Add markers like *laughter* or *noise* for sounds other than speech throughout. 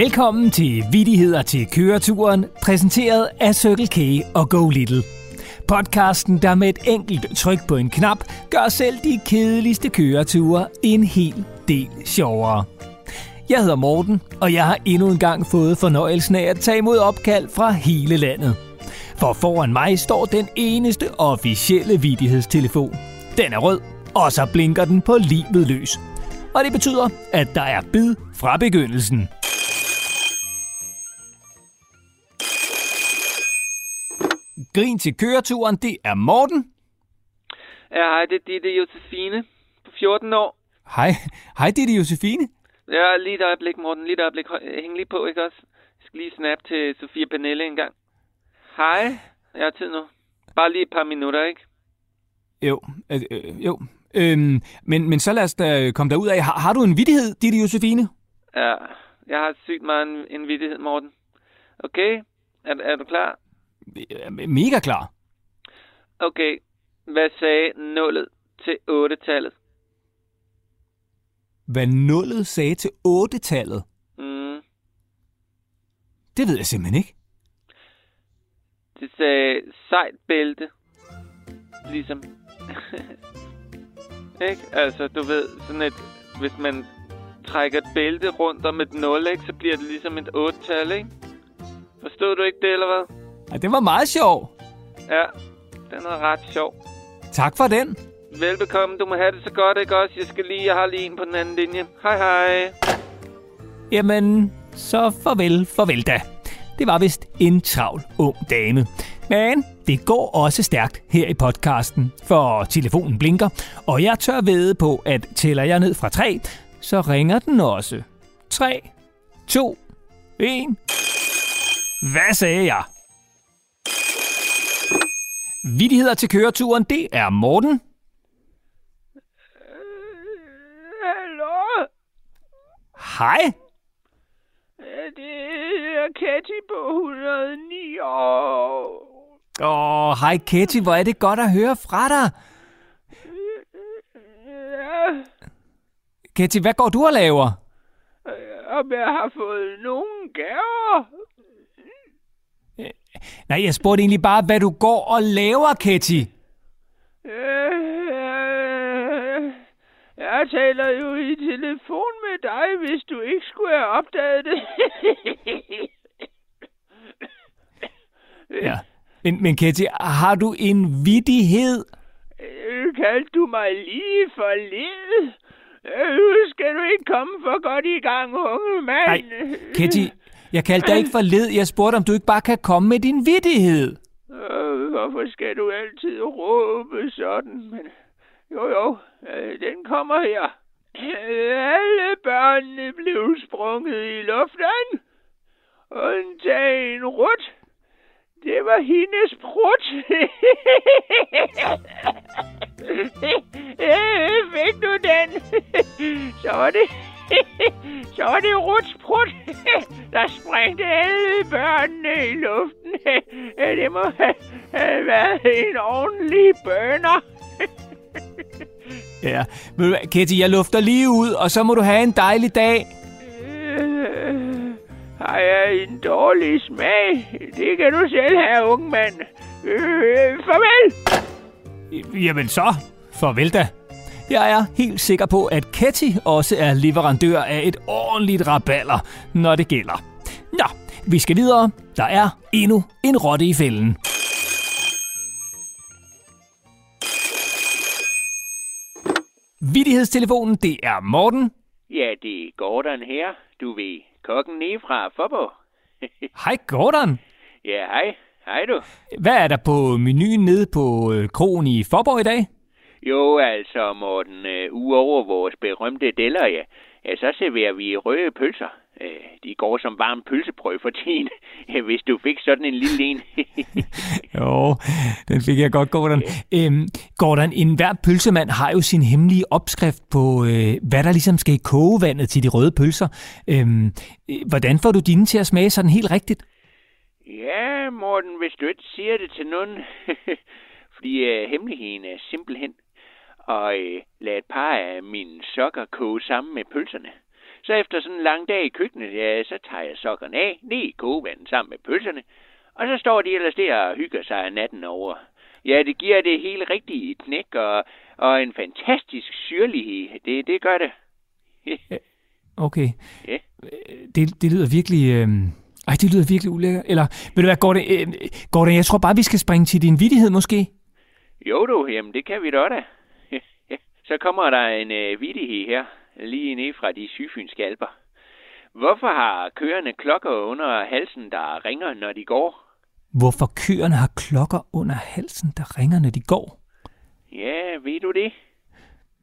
Velkommen til Vidigheder til køreturen, præsenteret af Circle K og Go Little. Podcasten, der med et enkelt tryk på en knap, gør selv de kedeligste køreture en hel del sjovere. Jeg hedder Morten, og jeg har endnu en gang fået fornøjelsen af at tage imod opkald fra hele landet. For foran mig står den eneste officielle vidighedstelefon. Den er rød, og så blinker den på livet løs. Og det betyder, at der er bid fra begyndelsen. Grin til køreturen, det er Morten. Ja, hej, det, det, det er Josefine på 14 år. Hej, hej det er Josefine. Ja, lige et øjeblik, Morten. Lige et øjeblik. Hæng lige på, ikke også? Jeg skal lige snap til Sofia Pernille en gang. Hej. Jeg har tid nu. Bare lige et par minutter, ikke? Jo, øh, øh, jo. Øhm, men, men så lad os da komme derud af. Har, har du en vittighed, Ditte Josefine? Ja, jeg har sygt meget en, en vittighed, Morten. Okay? Er, er du klar? Er Mega klar. Okay. Hvad sagde nullet til 8-tallet? Hvad nullet sagde til 8-tallet, Mm. det ved jeg simpelthen ikke. Det sagde sejt bælte. Ligesom. *laughs* ikke? Altså, du ved, sådan et... Hvis man trækker et bælte rundt om et 0, ikke? Så bliver det ligesom et 8-tal, ikke? Forstod du ikke det, eller hvad? Ja, det var meget sjov. Ja, den er ret sjov. Tak for den. Velbekomme, du må have det så godt, ikke også? Jeg skal lige, jeg har lige en på den anden linje. Hej hej. Jamen, så farvel, farvel da. Det var vist en travl ung dame. Men det går også stærkt her i podcasten, for telefonen blinker, og jeg tør ved på, at tæller jeg ned fra 3, så ringer den også. 3, 2, 1. Hvad sagde jeg? Vittigheder til køreturen, det er Morten. Hallo? Hej. Det er Katy på 109 år. Åh, hej Ketty, hvor er det godt at høre fra dig. Ja, Ketty, hvad går du og laver? om jeg har fået nogen gaver? Nej, jeg spurgte egentlig bare, hvad du går og laver, Ketty. Øh, Jeg taler jo i telefon med dig, hvis du ikke skulle have opdaget det. Ja. Men, men Ketty, har du en vidighed? Øh, Kaldte du mig lige for? Øh, Nu skal du ikke komme for godt i gang, unge mand. Nej, Ketty, jeg kaldte dig ikke for led. Jeg spurgte, om du ikke bare kan komme med din vidighed. Øh, hvorfor skal du altid råbe sådan? Men jo, jo, øh, den kommer her. Alle børnene blev sprunget i luften. Undtagen Rut. Det var hendes prut. *laughs* Øh, fik du den? Så var det... sprængte alle børnene i luften. *laughs* Det må have været en ordentlig bønner. *laughs* Ja, hvad, Ketty, jeg lufter lige ud, og så må du have en dejlig dag. Øh, Har jeg en dårlig smag? Det kan du selv have, unge mand. Øh, farvel! Jamen så, farvel da. Jeg er helt sikker på, at Ketty også er leverandør af et ordentligt raballer, når det gælder. Nå, vi skal videre. Der er endnu en rotte i fælden. Vittighedstelefonen, det er Morten. Ja, det er Gordon her. Du ved, kokken nede fra Forborg. *laughs* Hej Gordon. ja, hej. Hej du. Hvad er der på menuen nede på øh, krogen i Forborg i dag? Jo, altså, Morten, øh, uover vores berømte deller, ja, ja, så serverer vi røde pølser. Øh, de går som varm pølsebrød for tiden, *laughs* hvis du fik sådan en lille en. *laughs* Jo, den fik jeg godt, Gordon. Øhm, Gordon, enhver pølsemand har jo sin hemmelige opskrift på, øh, hvad der ligesom skal i kogevandet til de røde pølser. Øhm, øh, hvordan får du dine til at smage sådan helt rigtigt? ja, Morten, hvis du ikke siger det til nogen, *laughs* fordi øh, hemmeligheden er simpelthen at øh, lade et par af mine sokker koge sammen med pølserne. Så efter sådan en lang dag i køkkenet, ja, så tager jeg sokkerne af, ned i kogevandet sammen med pølserne, og så står de ellers der og hygger sig natten over. Ja, det giver det hele rigtige knæk og, og en fantastisk syrlighed. Det, det gør det. Okay. Ja. Det, det lyder virkelig... Øh... Ej, det lyder virkelig ulækkert. Eller, ved du hvad, Gordon, øh, Gordon, jeg tror bare, vi skal springe til din vidighed måske. Jo du, jamen det kan vi da da. *laughs* Så kommer der en øh, vidighed her, lige ned fra de syfynske alper. Hvorfor har køerne klokker under halsen, der ringer, når de går? Hvorfor køerne har klokker under halsen, der ringer, når de går? Ja, ved du det?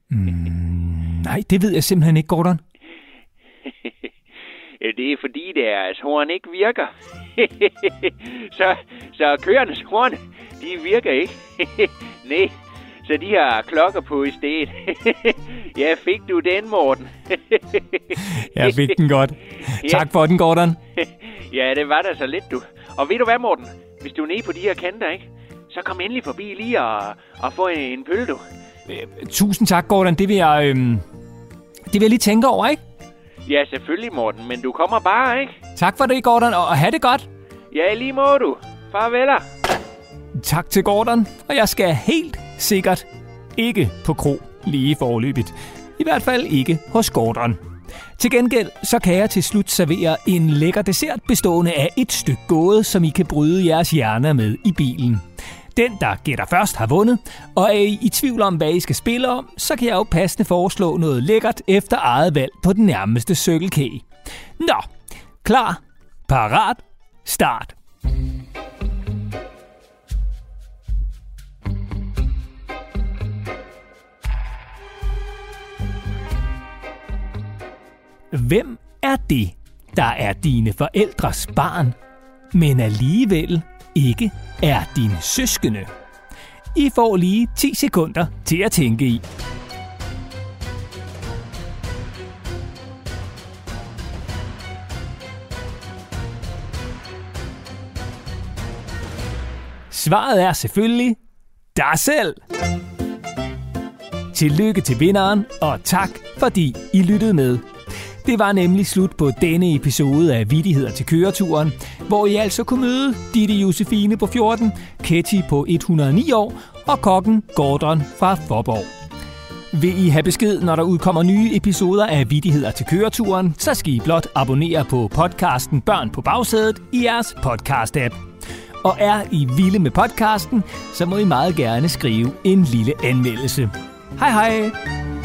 Mm, nej, det ved jeg simpelthen ikke, Gordon. *laughs* Det er fordi deres horn ikke virker. *laughs* så, så køernes horn, de virker ikke. *laughs* Nej, så de har klokker på i stedet. *laughs* ja, fik du den, Morten? *laughs* Jeg fik den godt. Tak for den, Gordon. *laughs* ja, det var da så lidt, du. Og ved du hvad, Morten? Hvis du er nede på de her kanter, ikke? Så kom endelig forbi lige og, og få en, en pøl, du. Øh, Tusind tak, Gordon. Det vil jeg, øhm, det vil jeg lige tænke over, ikke? Ja, selvfølgelig, Morten, men du kommer bare, ikke? Tak for det, Gordon, og, og have det godt. Ja, lige må du. Farveler. Tak til Gordon, og jeg skal helt sikkert ikke på kro lige forløbigt. I hvert fald ikke hos Gordon. Til gengæld så kan jeg til slut servere en lækker dessert bestående af et stykke gåde, som I kan bryde jeres hjerner med i bilen. Den, der gætter først, har vundet, og er I i tvivl om, hvad I skal spille om, så kan jeg jo passende foreslå noget lækkert efter eget valg på den nærmeste Circle K. Nå, klar, parat, start. Hvem er det, der er dine forældres barn, men alligevel ikke er dine søskende? I får lige 10 sekunder til at tænke i. Svaret er selvfølgelig dig selv. Tillykke til vinderen, og tak fordi I lyttede med. Det var nemlig slut på denne episode af Vittigheder til køreturen, hvor I altså kunne møde Ditte Josefine på 14, Ketty på 109 år og kokken Gordon fra Forborg. Vil I have besked, når der udkommer nye episoder af Vittigheder til køreturen, så skal I blot abonnere på podcasten Børn på bagsædet i jeres podcast-app. Og er I vilde med podcasten, så må I meget gerne skrive en lille anmeldelse. Hej hej!